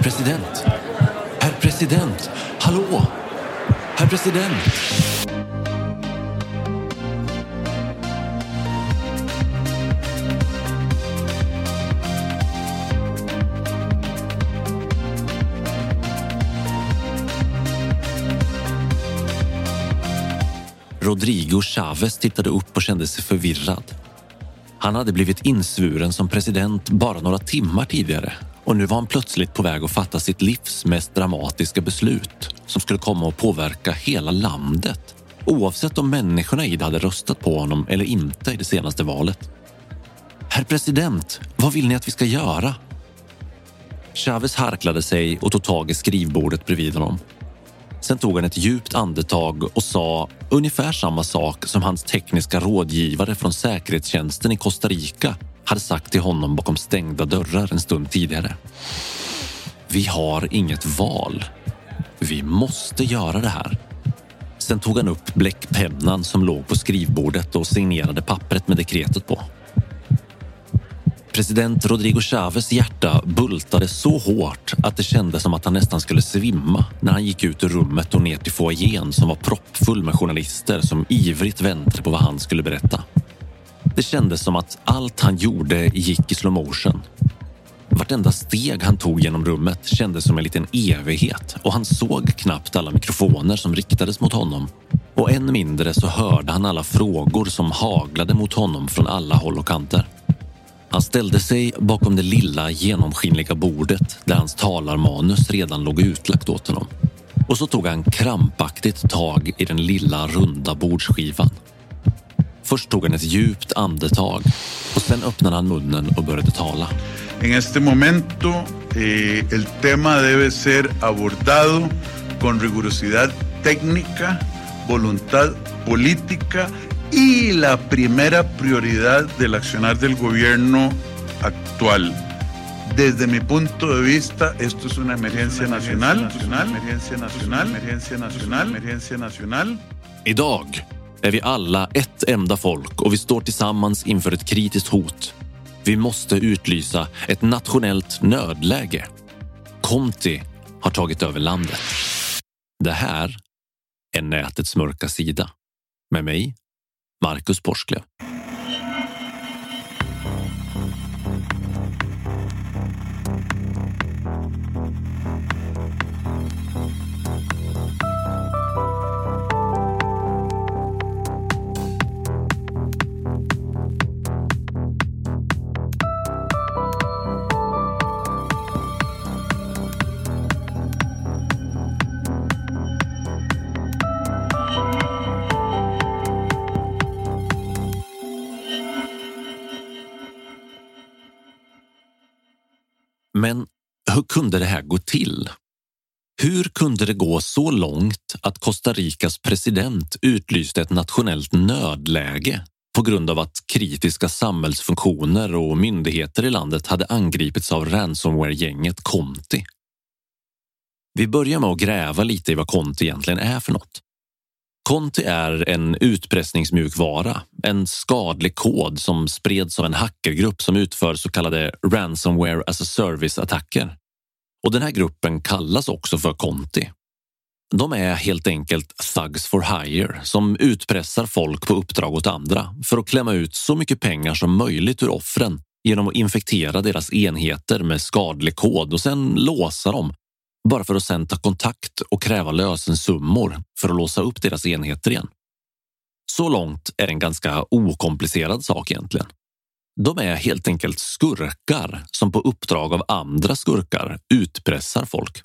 Herr president! Herr president! Hallå! Herr president! Rodrigo Chavez tittade upp och kände sig förvirrad. Han hade blivit insvuren som president bara några timmar tidigare och nu var han plötsligt på väg att fatta sitt livs mest dramatiska beslut som skulle komma att påverka hela landet oavsett om människorna i det hade röstat på honom eller inte i det senaste valet. Herr president, vad vill ni att vi ska göra? Chavez harklade sig och tog tag i skrivbordet bredvid honom. Sen tog han ett djupt andetag och sa ungefär samma sak som hans tekniska rådgivare från säkerhetstjänsten i Costa Rica hade sagt till honom bakom stängda dörrar en stund tidigare. Vi har inget val. Vi måste göra det här. Sen tog han upp bläckpennan som låg på skrivbordet och signerade pappret med dekretet på. President Rodrigo Chávez hjärta bultade så hårt att det kändes som att han nästan skulle svimma när han gick ut ur rummet och ner till foajén som var proppfull med journalister som ivrigt väntade på vad han skulle berätta. Det kändes som att allt han gjorde gick i slow motion. Vartenda steg han tog genom rummet kändes som en liten evighet och han såg knappt alla mikrofoner som riktades mot honom. Och än mindre så hörde han alla frågor som haglade mot honom från alla håll och kanter. Han ställde sig bakom det lilla genomskinliga bordet där hans talarmanus redan låg utlagt åt honom. Och så tog han krampaktigt tag i den lilla runda bordsskivan. Först tog han ett djupt andetag och sen öppnade han munnen och började tala. En este momento eh, el tema debe ser abordado con rigurosidad técnica, voluntad política y la primera prioridad del accionar del gobierno actual. Desde mi punto de vista, esto es una emergencia nacional, nacional, emergencia nacional, emergencia nacional, emergencia nacional. Idag är vi alla ett enda folk och vi står tillsammans inför ett kritiskt hot. Vi måste utlysa ett nationellt nödläge. Conti har tagit över landet. Det här är nätets mörka sida. Med mig, Marcus Porsklev. Hur kunde det här gå till? Hur kunde det gå så långt att Costa Ricas president utlyste ett nationellt nödläge på grund av att kritiska samhällsfunktioner och myndigheter i landet hade angripits av ransomware-gänget Conti? Vi börjar med att gräva lite i vad Conti egentligen är för något. Conti är en utpressningsmjukvara, en skadlig kod som spreds av en hackergrupp som utför så kallade ransomware as a service-attacker. Och den här gruppen kallas också för Conti. De är helt enkelt thugs for hire som utpressar folk på uppdrag åt andra för att klämma ut så mycket pengar som möjligt ur offren genom att infektera deras enheter med skadlig kod och sen låsa dem bara för att sen ta kontakt och kräva lösensummor för att låsa upp deras enheter igen. Så långt är det en ganska okomplicerad sak egentligen. De är helt enkelt skurkar som på uppdrag av andra skurkar utpressar folk.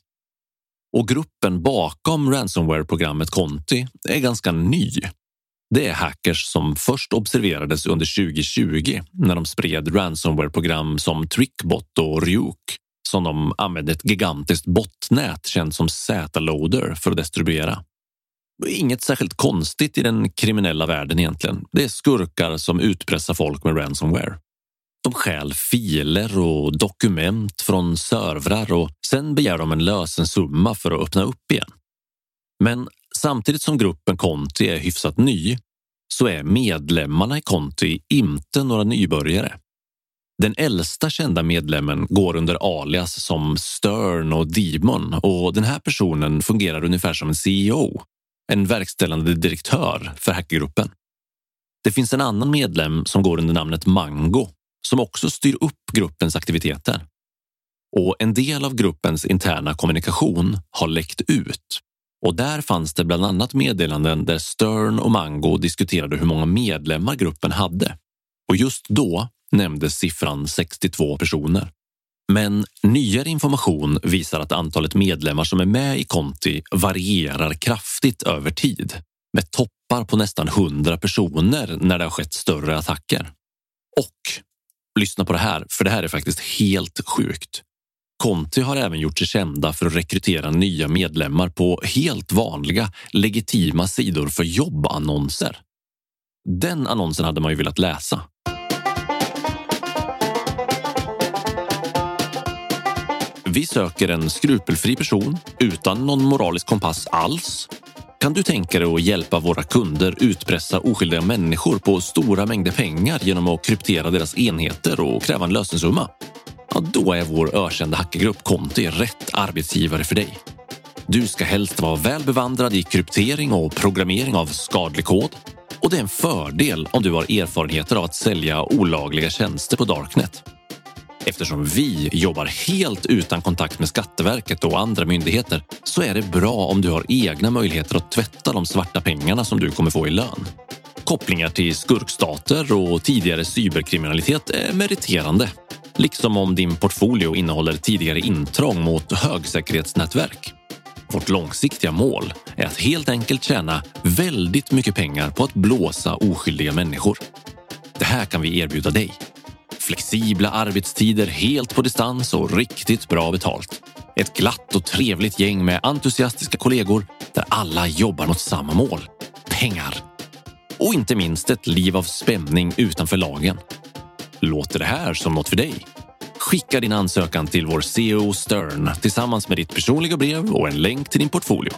Och gruppen bakom ransomware-programmet Conti är ganska ny. Det är hackers som först observerades under 2020 när de spred ransomware-program som Trickbot och Ryuk som de använde ett gigantiskt botnät känt som Z-loader för att distribuera. Inget särskilt konstigt i den kriminella världen egentligen. Det är skurkar som utpressar folk med ransomware. De stjäl filer och dokument från servrar och sen begär de en lösensumma för att öppna upp igen. Men samtidigt som gruppen Conti är hyfsat ny så är medlemmarna i Conti inte några nybörjare. Den äldsta kända medlemmen går under alias som Stern och Demon och den här personen fungerar ungefär som en CEO, en verkställande direktör för hackergruppen. Det finns en annan medlem som går under namnet Mango som också styr upp gruppens aktiviteter. Och en del av gruppens interna kommunikation har läckt ut. Och där fanns det bland annat meddelanden där Stern och Mango diskuterade hur många medlemmar gruppen hade. Och just då nämndes siffran 62 personer. Men nyare information visar att antalet medlemmar som är med i Conti varierar kraftigt över tid med toppar på nästan 100 personer när det har skett större attacker. Och lyssna på det här, för det här är faktiskt helt sjukt. Conti har även gjort sig kända för att rekrytera nya medlemmar på helt vanliga, legitima sidor för jobbannonser. Den annonsen hade man ju velat läsa. Vi söker en skrupelfri person utan någon moralisk kompass alls. Kan du tänka dig att hjälpa våra kunder utpressa oskyldiga människor på stora mängder pengar genom att kryptera deras enheter och kräva en lösensumma? Ja, då är vår ökända hackergrupp Conti rätt arbetsgivare för dig. Du ska helst vara väl bevandrad i kryptering och programmering av skadlig kod. Och det är en fördel om du har erfarenheter av att sälja olagliga tjänster på Darknet. Eftersom vi jobbar helt utan kontakt med Skatteverket och andra myndigheter så är det bra om du har egna möjligheter att tvätta de svarta pengarna som du kommer få i lön. Kopplingar till skurkstater och tidigare cyberkriminalitet är meriterande. Liksom om din portfolio innehåller tidigare intrång mot högsäkerhetsnätverk. Vårt långsiktiga mål är att helt enkelt tjäna väldigt mycket pengar på att blåsa oskyldiga människor. Det här kan vi erbjuda dig flexibla arbetstider helt på distans och riktigt bra betalt. Ett glatt och trevligt gäng med entusiastiska kollegor där alla jobbar mot samma mål. Pengar. Och inte minst ett liv av spänning utanför lagen. Låter det här som något för dig? Skicka din ansökan till vår CEO Stern tillsammans med ditt personliga brev och en länk till din portfolio.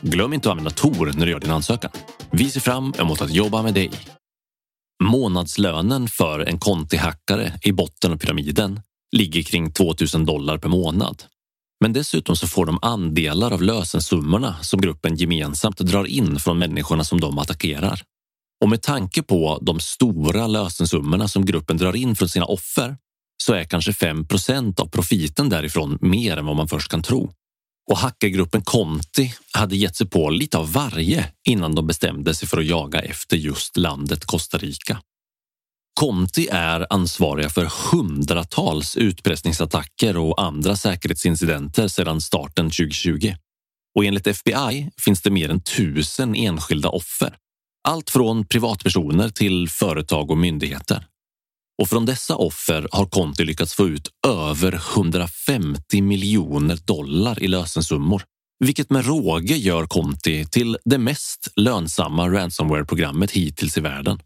Glöm inte att använda Tor när du gör din ansökan. Vi ser fram emot att jobba med dig. Månadslönen för en kontihackare i botten av pyramiden ligger kring 2000 dollar per månad. Men dessutom så får de andelar av lösensummorna som gruppen gemensamt drar in från människorna som de attackerar. Och med tanke på de stora lösensummorna som gruppen drar in från sina offer så är kanske 5% av profiten därifrån mer än vad man först kan tro. Och hackergruppen Conti hade gett sig på lite av varje innan de bestämde sig för att jaga efter just landet Costa Rica. Conti är ansvariga för hundratals utpressningsattacker och andra säkerhetsincidenter sedan starten 2020. Och enligt FBI finns det mer än tusen enskilda offer. Allt från privatpersoner till företag och myndigheter. Och från dessa offer har Conti lyckats få ut över 150 miljoner dollar i lösensummor vilket med råge gör Conti till det mest lönsamma ransomware-programmet hittills i världen.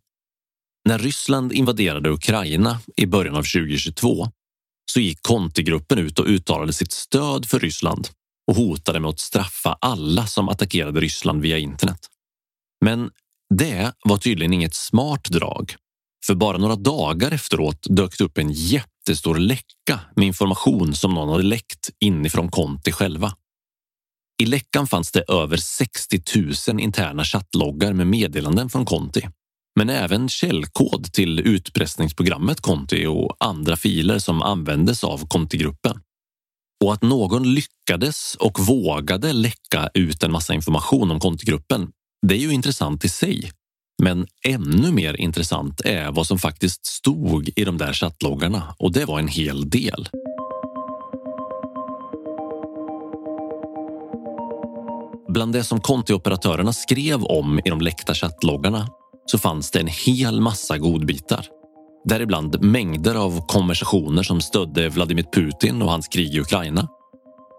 När Ryssland invaderade Ukraina i början av 2022 så gick Conti-gruppen ut och uttalade sitt stöd för Ryssland och hotade med att straffa alla som attackerade Ryssland via internet. Men det var tydligen inget smart drag. För bara några dagar efteråt dök det upp en jättestor läcka med information som någon hade läckt inifrån Conti själva. I läckan fanns det över 60 000 interna chattloggar med meddelanden från Conti men även källkod till utpressningsprogrammet Conti och andra filer som användes av Conti-gruppen. Och att någon lyckades och vågade läcka ut en massa information om Conti-gruppen, det är ju intressant i sig. Men ännu mer intressant är vad som faktiskt stod i de där chattloggarna och det var en hel del. Bland det som kontooperatörerna skrev om i de läckta chattloggarna så fanns det en hel massa godbitar. Däribland mängder av konversationer som stödde Vladimir Putin och hans krig i Ukraina.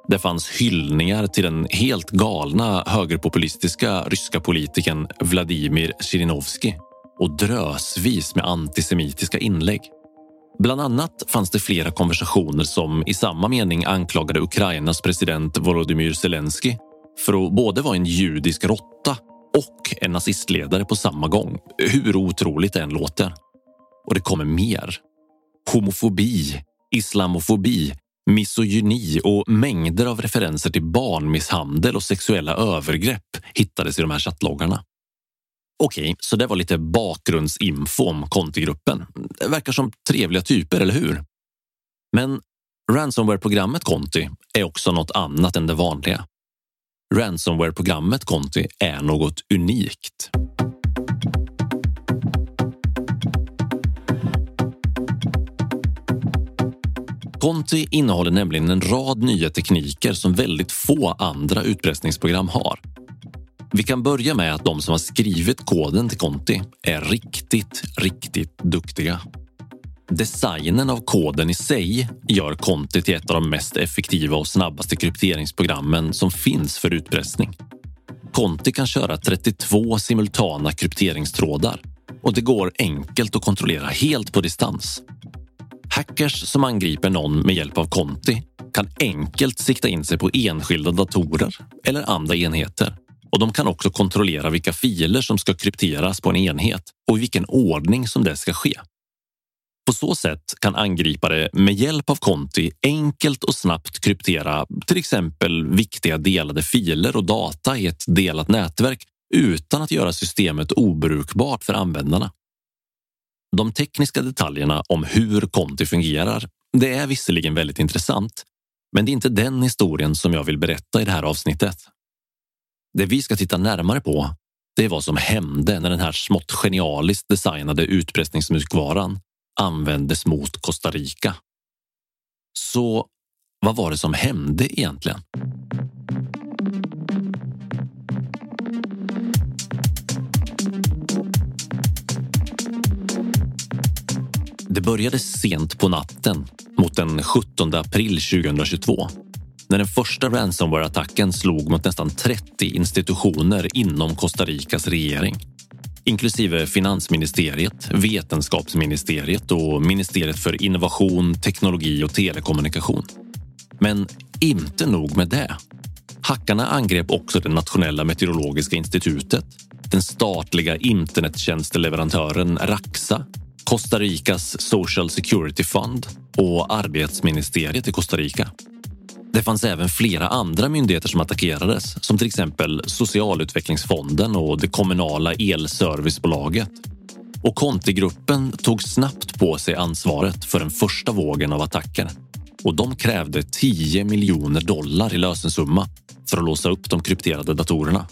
Det fanns hyllningar till den helt galna högerpopulistiska ryska politikern Vladimir Zjirinovskij och drösvis med antisemitiska inlägg. Bland annat fanns det flera konversationer som i samma mening anklagade Ukrainas president Volodymyr Zelensky för att både vara en judisk råtta och en nazistledare på samma gång. Hur otroligt det än låter. Och det kommer mer. Homofobi, islamofobi, misogyni och mängder av referenser till barnmisshandel och sexuella övergrepp hittades i de här chattloggarna. Okej, så det var lite bakgrundsinfo om Conti-gruppen. Det verkar som trevliga typer, eller hur? Men ransomware-programmet Conti är också något annat än det vanliga ransomware-programmet Conti är något unikt. Conti innehåller nämligen en rad nya tekniker som väldigt få andra utpressningsprogram har. Vi kan börja med att de som har skrivit koden till Conti är riktigt, riktigt duktiga. Designen av koden i sig gör Conti till ett av de mest effektiva och snabbaste krypteringsprogrammen som finns för utpressning. Conti kan köra 32 simultana krypteringstrådar och det går enkelt att kontrollera helt på distans. Hackers som angriper någon med hjälp av Conti kan enkelt sikta in sig på enskilda datorer eller andra enheter och de kan också kontrollera vilka filer som ska krypteras på en enhet och i vilken ordning som det ska ske. På så sätt kan angripare med hjälp av Conti enkelt och snabbt kryptera till exempel viktiga delade filer och data i ett delat nätverk utan att göra systemet obrukbart för användarna. De tekniska detaljerna om hur Conti fungerar, det är visserligen väldigt intressant, men det är inte den historien som jag vill berätta i det här avsnittet. Det vi ska titta närmare på, det är vad som hände när den här smått genialiskt designade utpressningsmjukvaran användes mot Costa Rica. Så vad var det som hände egentligen? Det började sent på natten mot den 17 april 2022 när den första ransomware-attacken slog mot nästan 30 institutioner inom Costa Ricas regering inklusive finansministeriet, vetenskapsministeriet och ministeriet för innovation, teknologi och telekommunikation. Men inte nog med det. Hackarna angrep också det nationella meteorologiska institutet, den statliga internettjänsteleverantören Raxa, Costa Ricas Social Security Fund och arbetsministeriet i Costa Rica. Det fanns även flera andra myndigheter som attackerades som till exempel Socialutvecklingsfonden och det kommunala elservicebolaget. Och Conti-gruppen tog snabbt på sig ansvaret för den första vågen av attacker och de krävde 10 miljoner dollar i lösensumma för att låsa upp de krypterade datorerna.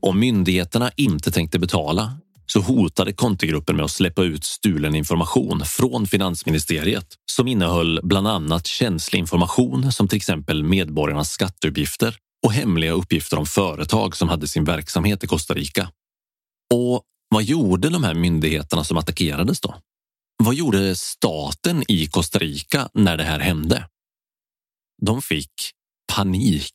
Om myndigheterna inte tänkte betala så hotade Contigruppen med att släppa ut stulen information från finansministeriet som innehöll bland annat känslig information som till exempel medborgarnas skatteuppgifter och hemliga uppgifter om företag som hade sin verksamhet i Costa Rica. Och vad gjorde de här myndigheterna som attackerades då? Vad gjorde staten i Costa Rica när det här hände? De fick panik.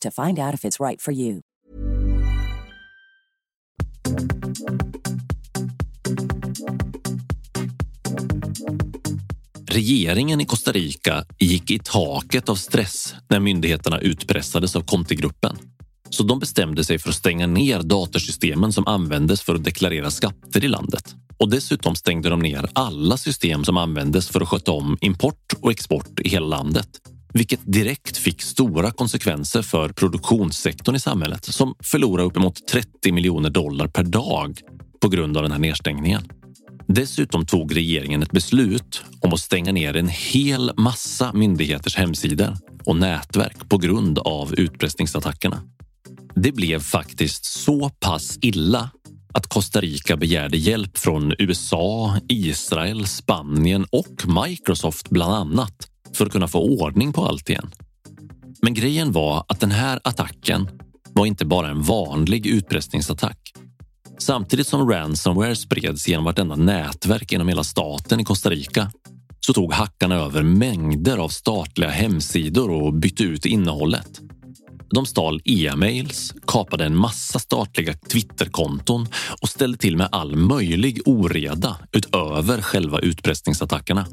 to find out if it's right for you. Regeringen i Costa Rica gick i taket av stress när myndigheterna utpressades av Contigruppen. Så de bestämde sig för att stänga ner datorsystemen som användes för att deklarera skatter i landet. Och dessutom stängde de ner alla system som användes för att sköta om import och export i hela landet. Vilket direkt fick stora konsekvenser för produktionssektorn i samhället som förlorade uppemot 30 miljoner dollar per dag på grund av den här nedstängningen. Dessutom tog regeringen ett beslut om att stänga ner en hel massa myndigheters hemsidor och nätverk på grund av utpressningsattackerna. Det blev faktiskt så pass illa att Costa Rica begärde hjälp från USA, Israel, Spanien och Microsoft bland annat för att kunna få ordning på allt igen. Men grejen var att den här attacken var inte bara en vanlig utpressningsattack. Samtidigt som ransomware spreds genom vartenda nätverk inom hela staten i Costa Rica så tog hackarna över mängder av statliga hemsidor och bytte ut innehållet. De stal e-mails, kapade en massa statliga Twitterkonton och ställde till med all möjlig oreda utöver själva utpressningsattackerna.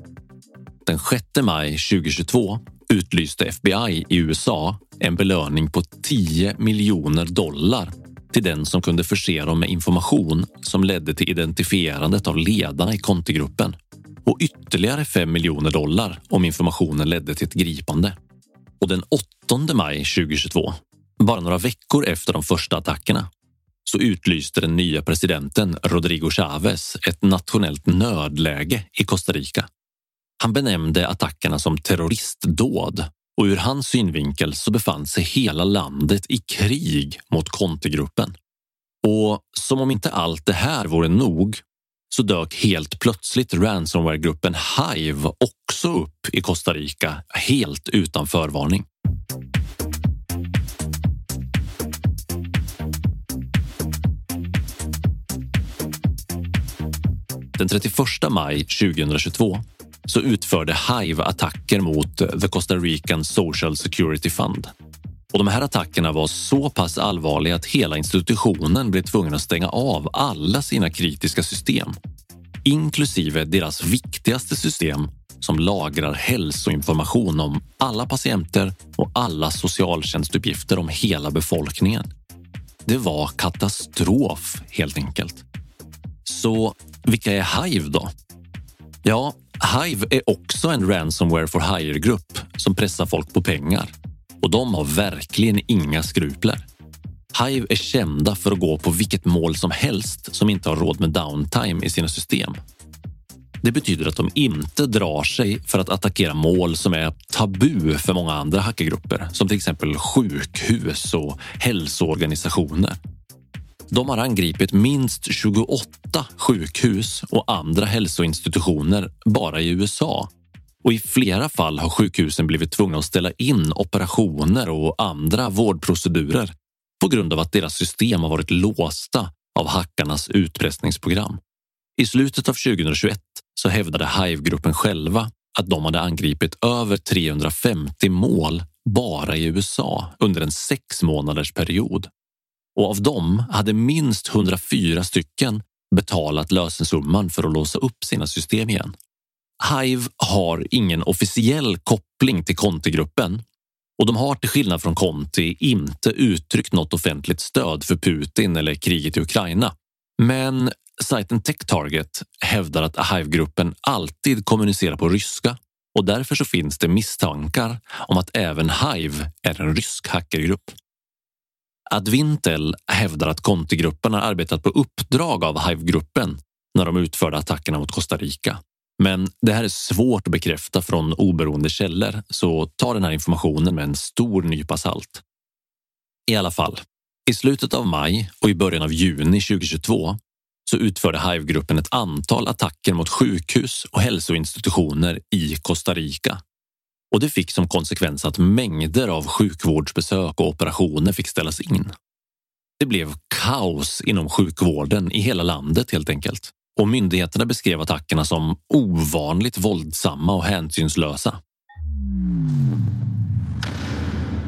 Den 6 maj 2022 utlyste FBI i USA en belöning på 10 miljoner dollar till den som kunde förse dem med information som ledde till identifierandet av ledarna i Contigruppen och ytterligare 5 miljoner dollar om informationen ledde till ett gripande. Och den 8 maj 2022, bara några veckor efter de första attackerna, så utlyste den nya presidenten Rodrigo Chavez ett nationellt nödläge i Costa Rica. Han benämnde attackerna som terroristdåd och ur hans synvinkel så befann sig hela landet i krig mot Contegruppen. Och som om inte allt det här vore nog så dök helt plötsligt ransomware-gruppen Hive också upp i Costa Rica helt utan förvarning. Den 31 maj 2022 så utförde Hive attacker mot eh, The Costa Rican Social Security Fund. Och de här attackerna var så pass allvarliga att hela institutionen blev tvungen att stänga av alla sina kritiska system, inklusive deras viktigaste system som lagrar hälsoinformation om alla patienter och alla socialtjänstuppgifter om hela befolkningen. Det var katastrof helt enkelt. Så vilka är Hive då? Ja, Hive är också en ransomware for hire-grupp som pressar folk på pengar. Och de har verkligen inga skrupler. Hive är kända för att gå på vilket mål som helst som inte har råd med downtime i sina system. Det betyder att de inte drar sig för att attackera mål som är tabu för många andra hackergrupper som till exempel sjukhus och hälsoorganisationer. De har angripit minst 28 sjukhus och andra hälsoinstitutioner bara i USA. Och i flera fall har sjukhusen blivit tvungna att ställa in operationer och andra vårdprocedurer på grund av att deras system har varit låsta av hackarnas utpressningsprogram. I slutet av 2021 så hävdade Hive-gruppen själva att de hade angripit över 350 mål bara i USA under en sex månaders period. Och av dem hade minst 104 stycken betalat lösensumman för att låsa upp sina system igen. Hive har ingen officiell koppling till Conti-gruppen och de har till skillnad från Conti inte uttryckt något offentligt stöd för Putin eller kriget i Ukraina. Men sajten TechTarget hävdar att Hive-gruppen alltid kommunicerar på ryska och därför så finns det misstankar om att även Hive är en rysk hackergrupp. Advintel hävdar att Conti-gruppen har arbetat på uppdrag av Hive-gruppen när de utförde attackerna mot Costa Rica. Men det här är svårt att bekräfta från oberoende källor, så ta den här informationen med en stor nypa salt. I alla fall, i slutet av maj och i början av juni 2022 så utförde Hive-gruppen ett antal attacker mot sjukhus och hälsoinstitutioner i Costa Rica. Och det fick som konsekvens att mängder av sjukvårdsbesök och operationer fick ställas in. Det blev kaos inom sjukvården i hela landet helt enkelt och myndigheterna beskrev attackerna som ovanligt våldsamma och hänsynslösa.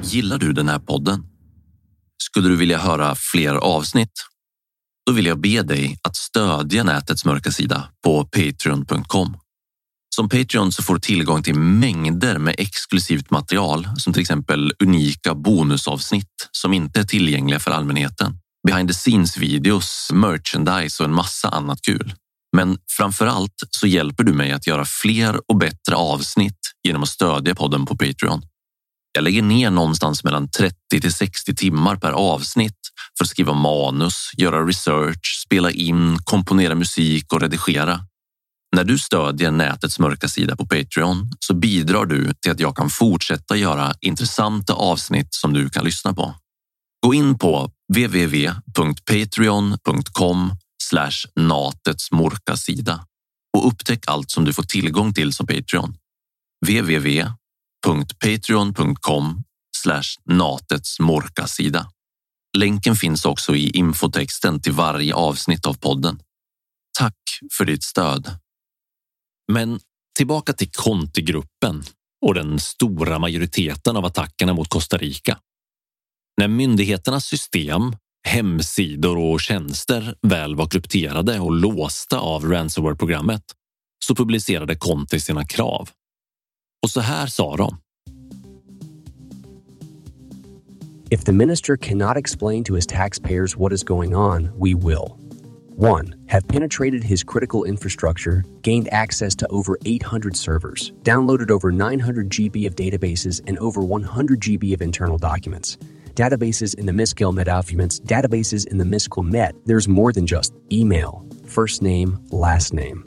Gillar du den här podden? Skulle du vilja höra fler avsnitt? Då vill jag be dig att stödja nätets mörka sida på patreon.com. Som Patreon så får du tillgång till mängder med exklusivt material som till exempel unika bonusavsnitt som inte är tillgängliga för allmänheten behind the scenes videos, merchandise och en massa annat kul. Men framför allt så hjälper du mig att göra fler och bättre avsnitt genom att stödja podden på Patreon. Jag lägger ner någonstans mellan 30 till 60 timmar per avsnitt för att skriva manus, göra research, spela in, komponera musik och redigera. När du stödjer nätets mörka sida på Patreon så bidrar du till att jag kan fortsätta göra intressanta avsnitt som du kan lyssna på. Gå in på www.patreon.com natets mörka sida och upptäck allt som du får tillgång till som Patreon. www.patreon.com natets mörka sida. Länken finns också i infotexten till varje avsnitt av podden. Tack för ditt stöd. Men tillbaka till Conti-gruppen och den stora majoriteten av attackerna mot Costa Rica. När myndigheternas system, hemsidor och tjänster väl var krypterade och låsta av ransomware-programmet så publicerade Conti sina krav. Och så här sa de. If the minister cannot explain to his taxpayers what is going on, we will. 1. Have penetrated his critical infrastructure, gained access to over 800 servers, downloaded over 900 GB of databases and over 100 GB of internal documents. Databases in the MySQL Met documents, databases in the MySQL Met, there's more than just email, first name, last name.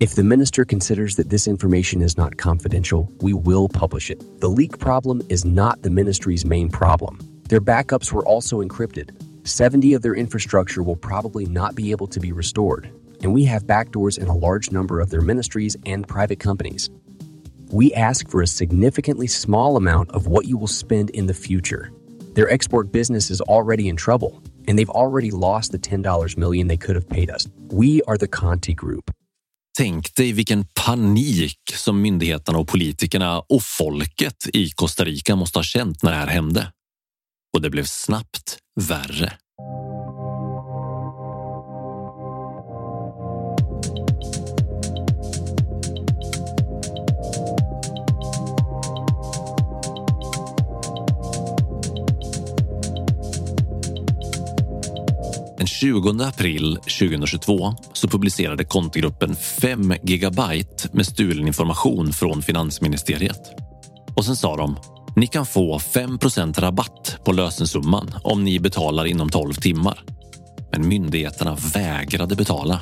If the minister considers that this information is not confidential, we will publish it. The leak problem is not the ministry's main problem. Their backups were also encrypted. 70 of their infrastructure will probably not be able to be restored, and we have backdoors in a large number of their ministries and private companies. We ask for a significantly small amount of what you will spend in the future. Their export business is already in trouble, and they've already lost the $10 million they could have paid us. We are the Conti Group. Tänk dig vilken panik som myndigheterna och politikerna och folket i Costa Rica måste ha känt när det här hände. Och det blev snabbt värre. Den 20 april 2022 så publicerade kontogruppen 5 gigabyte med stulen information från Finansministeriet. Och sen sa de ni kan få 5% rabatt på lösensumman om ni betalar inom 12 timmar. Men myndigheterna vägrade betala.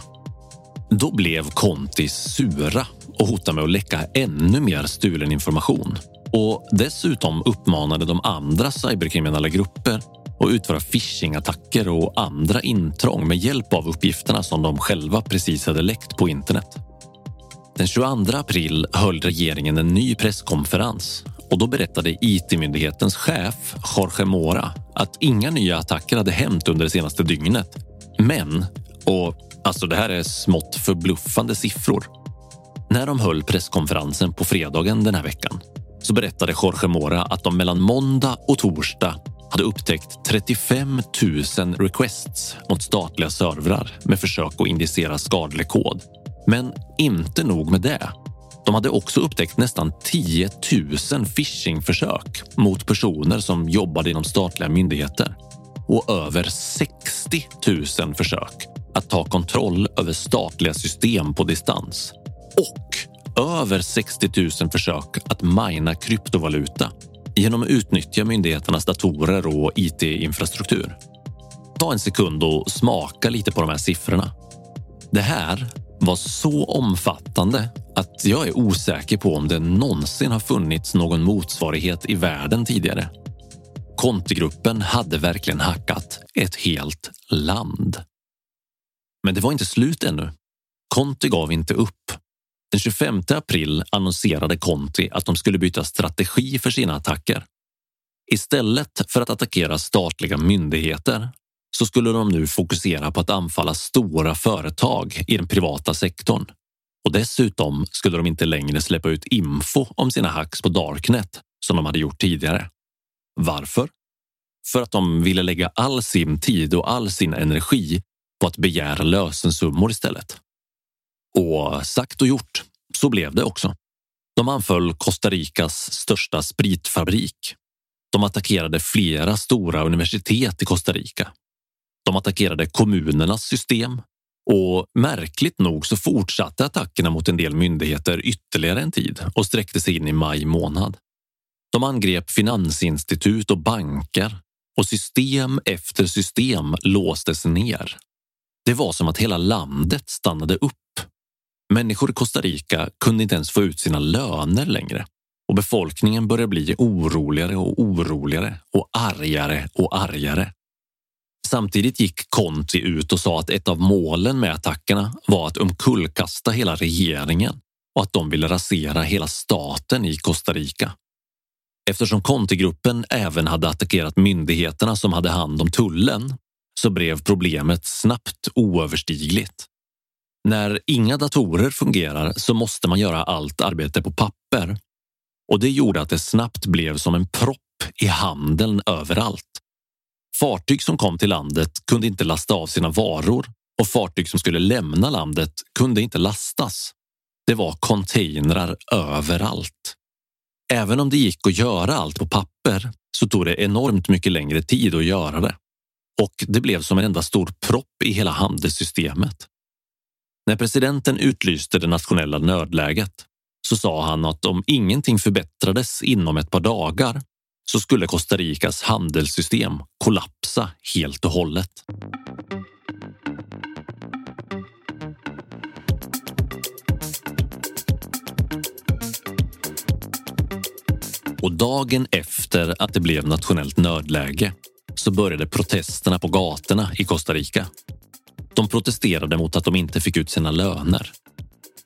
Då blev Kontis sura och hotade med att läcka ännu mer stulen information. Och dessutom uppmanade de andra cyberkriminella grupper att utföra phishingattacker och andra intrång med hjälp av uppgifterna som de själva precis hade läckt på internet. Den 22 april höll regeringen en ny presskonferens och då berättade IT-myndighetens chef Jorge Mora att inga nya attacker hade hänt under det senaste dygnet. Men, och alltså det här är smått förbluffande siffror. När de höll presskonferensen på fredagen den här veckan så berättade Jorge Mora att de mellan måndag och torsdag hade upptäckt 35 000 requests mot statliga servrar med försök att indicera skadlig kod. Men inte nog med det. De hade också upptäckt nästan 10 000 phishingförsök mot personer som jobbade inom statliga myndigheter och över 60 000 försök att ta kontroll över statliga system på distans och över 60 000 försök att mina kryptovaluta genom att utnyttja myndigheternas datorer och IT-infrastruktur. Ta en sekund och smaka lite på de här siffrorna. Det här var så omfattande att jag är osäker på om det någonsin har funnits någon motsvarighet i världen tidigare. Kontigruppen hade verkligen hackat ett helt land. Men det var inte slut ännu. Conti gav inte upp. Den 25 april annonserade Conti att de skulle byta strategi för sina attacker. Istället för att attackera statliga myndigheter så skulle de nu fokusera på att anfalla stora företag i den privata sektorn. Och dessutom skulle de inte längre släppa ut info om sina hacks på Darknet som de hade gjort tidigare. Varför? För att de ville lägga all sin tid och all sin energi på att begära lösensummor istället. Och sagt och gjort, så blev det också. De anföll Costa Ricas största spritfabrik. De attackerade flera stora universitet i Costa Rica. De attackerade kommunernas system och märkligt nog så fortsatte attackerna mot en del myndigheter ytterligare en tid och sträckte sig in i maj månad. De angrep finansinstitut och banker och system efter system låstes ner. Det var som att hela landet stannade upp. Människor i Costa Rica kunde inte ens få ut sina löner längre och befolkningen började bli oroligare och oroligare och argare och argare. Samtidigt gick Conti ut och sa att ett av målen med attackerna var att omkullkasta hela regeringen och att de ville rasera hela staten i Costa Rica. Eftersom Conti-gruppen även hade attackerat myndigheterna som hade hand om tullen så blev problemet snabbt oöverstigligt. När inga datorer fungerar så måste man göra allt arbete på papper och det gjorde att det snabbt blev som en propp i handeln överallt. Fartyg som kom till landet kunde inte lasta av sina varor och fartyg som skulle lämna landet kunde inte lastas. Det var containrar överallt. Även om det gick att göra allt på papper så tog det enormt mycket längre tid att göra det. Och det blev som en enda stor propp i hela handelssystemet. När presidenten utlyste det nationella nödläget så sa han att om ingenting förbättrades inom ett par dagar så skulle Costa Ricas handelssystem kollapsa helt och hållet. Och dagen efter att det blev nationellt nödläge så började protesterna på gatorna i Costa Rica. De protesterade mot att de inte fick ut sina löner.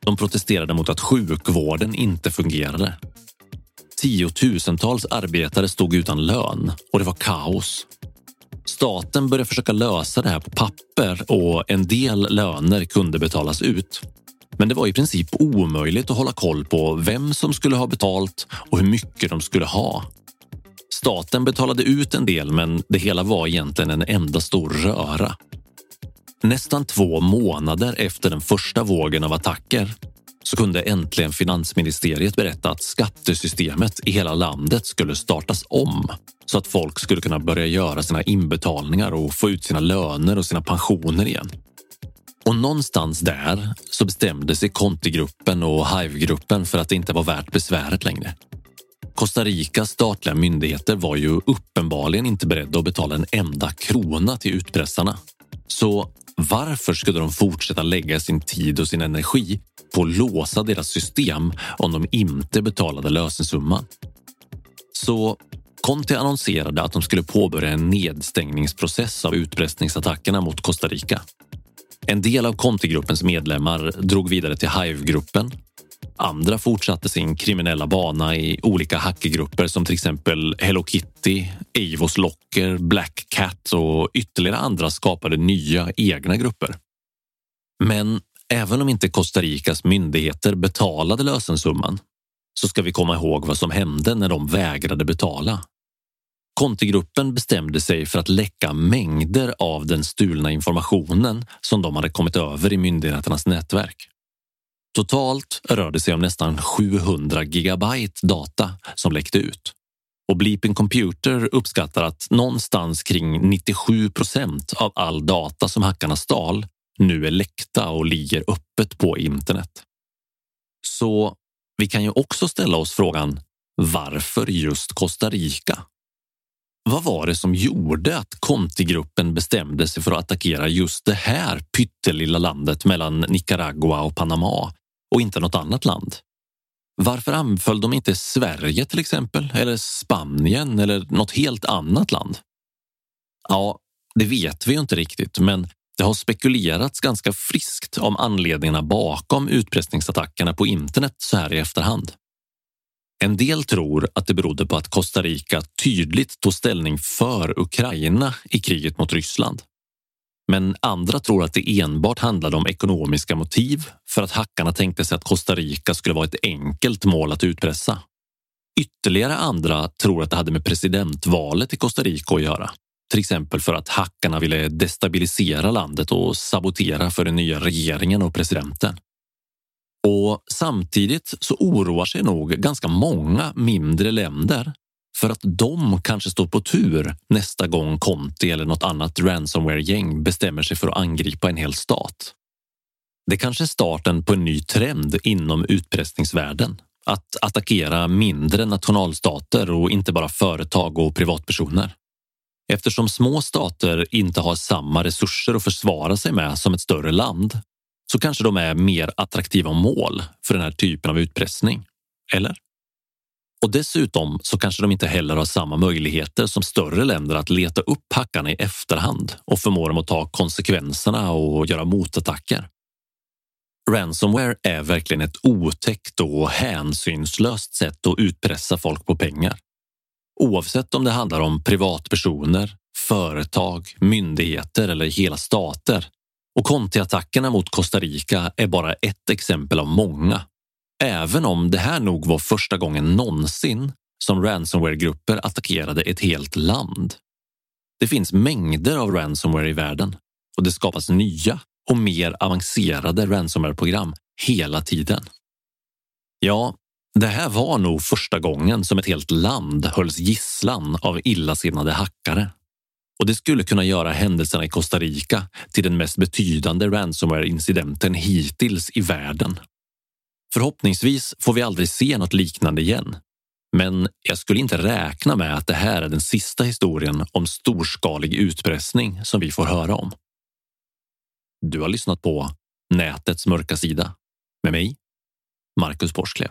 De protesterade mot att sjukvården inte fungerade Tiotusentals arbetare stod utan lön och det var kaos. Staten började försöka lösa det här på papper och en del löner kunde betalas ut. Men det var i princip omöjligt att hålla koll på vem som skulle ha betalt och hur mycket de skulle ha. Staten betalade ut en del, men det hela var egentligen en enda stor röra. Nästan två månader efter den första vågen av attacker så kunde äntligen finansministeriet berätta att skattesystemet i hela landet skulle startas om så att folk skulle kunna börja göra sina inbetalningar och få ut sina löner och sina pensioner igen. Och någonstans där så bestämde sig Conti-gruppen och Hive-gruppen för att det inte var värt besväret längre. Costa Ricas statliga myndigheter var ju uppenbarligen inte beredda att betala en enda krona till utpressarna. Så varför skulle de fortsätta lägga sin tid och sin energi på att låsa deras system om de inte betalade lösensumman? Så Conte annonserade att de skulle påbörja en nedstängningsprocess av utpressningsattackerna mot Costa Rica. En del av Conte-gruppens medlemmar drog vidare till Hive-gruppen. Andra fortsatte sin kriminella bana i olika hackergrupper som till exempel Hello Kitty, Avos Locker, Black Cat och ytterligare andra skapade nya egna grupper. Men även om inte Costa Ricas myndigheter betalade lösensumman så ska vi komma ihåg vad som hände när de vägrade betala. Contigruppen bestämde sig för att läcka mängder av den stulna informationen som de hade kommit över i myndigheternas nätverk. Totalt rör det sig om nästan 700 gigabyte data som läckte ut. Och Bleeping Computer uppskattar att någonstans kring 97 procent av all data som hackarna stal nu är läckta och ligger öppet på internet. Så vi kan ju också ställa oss frågan varför just Costa Rica? Vad var det som gjorde att Conti-gruppen bestämde sig för att attackera just det här pyttelilla landet mellan Nicaragua och Panama och inte något annat land? Varför anföll de inte Sverige till exempel, eller Spanien eller något helt annat land? Ja, det vet vi ju inte riktigt, men det har spekulerats ganska friskt om anledningarna bakom utpressningsattackerna på internet så här i efterhand. En del tror att det berodde på att Costa Rica tydligt tog ställning för Ukraina i kriget mot Ryssland. Men andra tror att det enbart handlade om ekonomiska motiv för att hackarna tänkte sig att Costa Rica skulle vara ett enkelt mål att utpressa. Ytterligare andra tror att det hade med presidentvalet i Costa Rica att göra. Till exempel för att hackarna ville destabilisera landet och sabotera för den nya regeringen och presidenten. Och samtidigt så oroar sig nog ganska många mindre länder för att de kanske står på tur nästa gång Conti eller något annat ransomware-gäng bestämmer sig för att angripa en hel stat. Det kanske är starten på en ny trend inom utpressningsvärlden. Att attackera mindre nationalstater och inte bara företag och privatpersoner. Eftersom små stater inte har samma resurser att försvara sig med som ett större land så kanske de är mer attraktiva mål för den här typen av utpressning. Eller? Och dessutom så kanske de inte heller har samma möjligheter som större länder att leta upp hackarna i efterhand och förmå dem att ta konsekvenserna och göra motattacker. Ransomware är verkligen ett otäckt och hänsynslöst sätt att utpressa folk på pengar. Oavsett om det handlar om privatpersoner, företag, myndigheter eller hela stater. Och Conti-attackerna mot Costa Rica är bara ett exempel av många. Även om det här nog var första gången någonsin som ransomware-grupper attackerade ett helt land. Det finns mängder av ransomware i världen och det skapas nya och mer avancerade ransomware-program hela tiden. Ja, det här var nog första gången som ett helt land hölls gisslan av illasinnade hackare. Och det skulle kunna göra händelserna i Costa Rica till den mest betydande ransomware-incidenten hittills i världen. Förhoppningsvis får vi aldrig se något liknande igen. Men jag skulle inte räkna med att det här är den sista historien om storskalig utpressning som vi får höra om. Du har lyssnat på Nätets mörka sida med mig, Marcus Porsklev.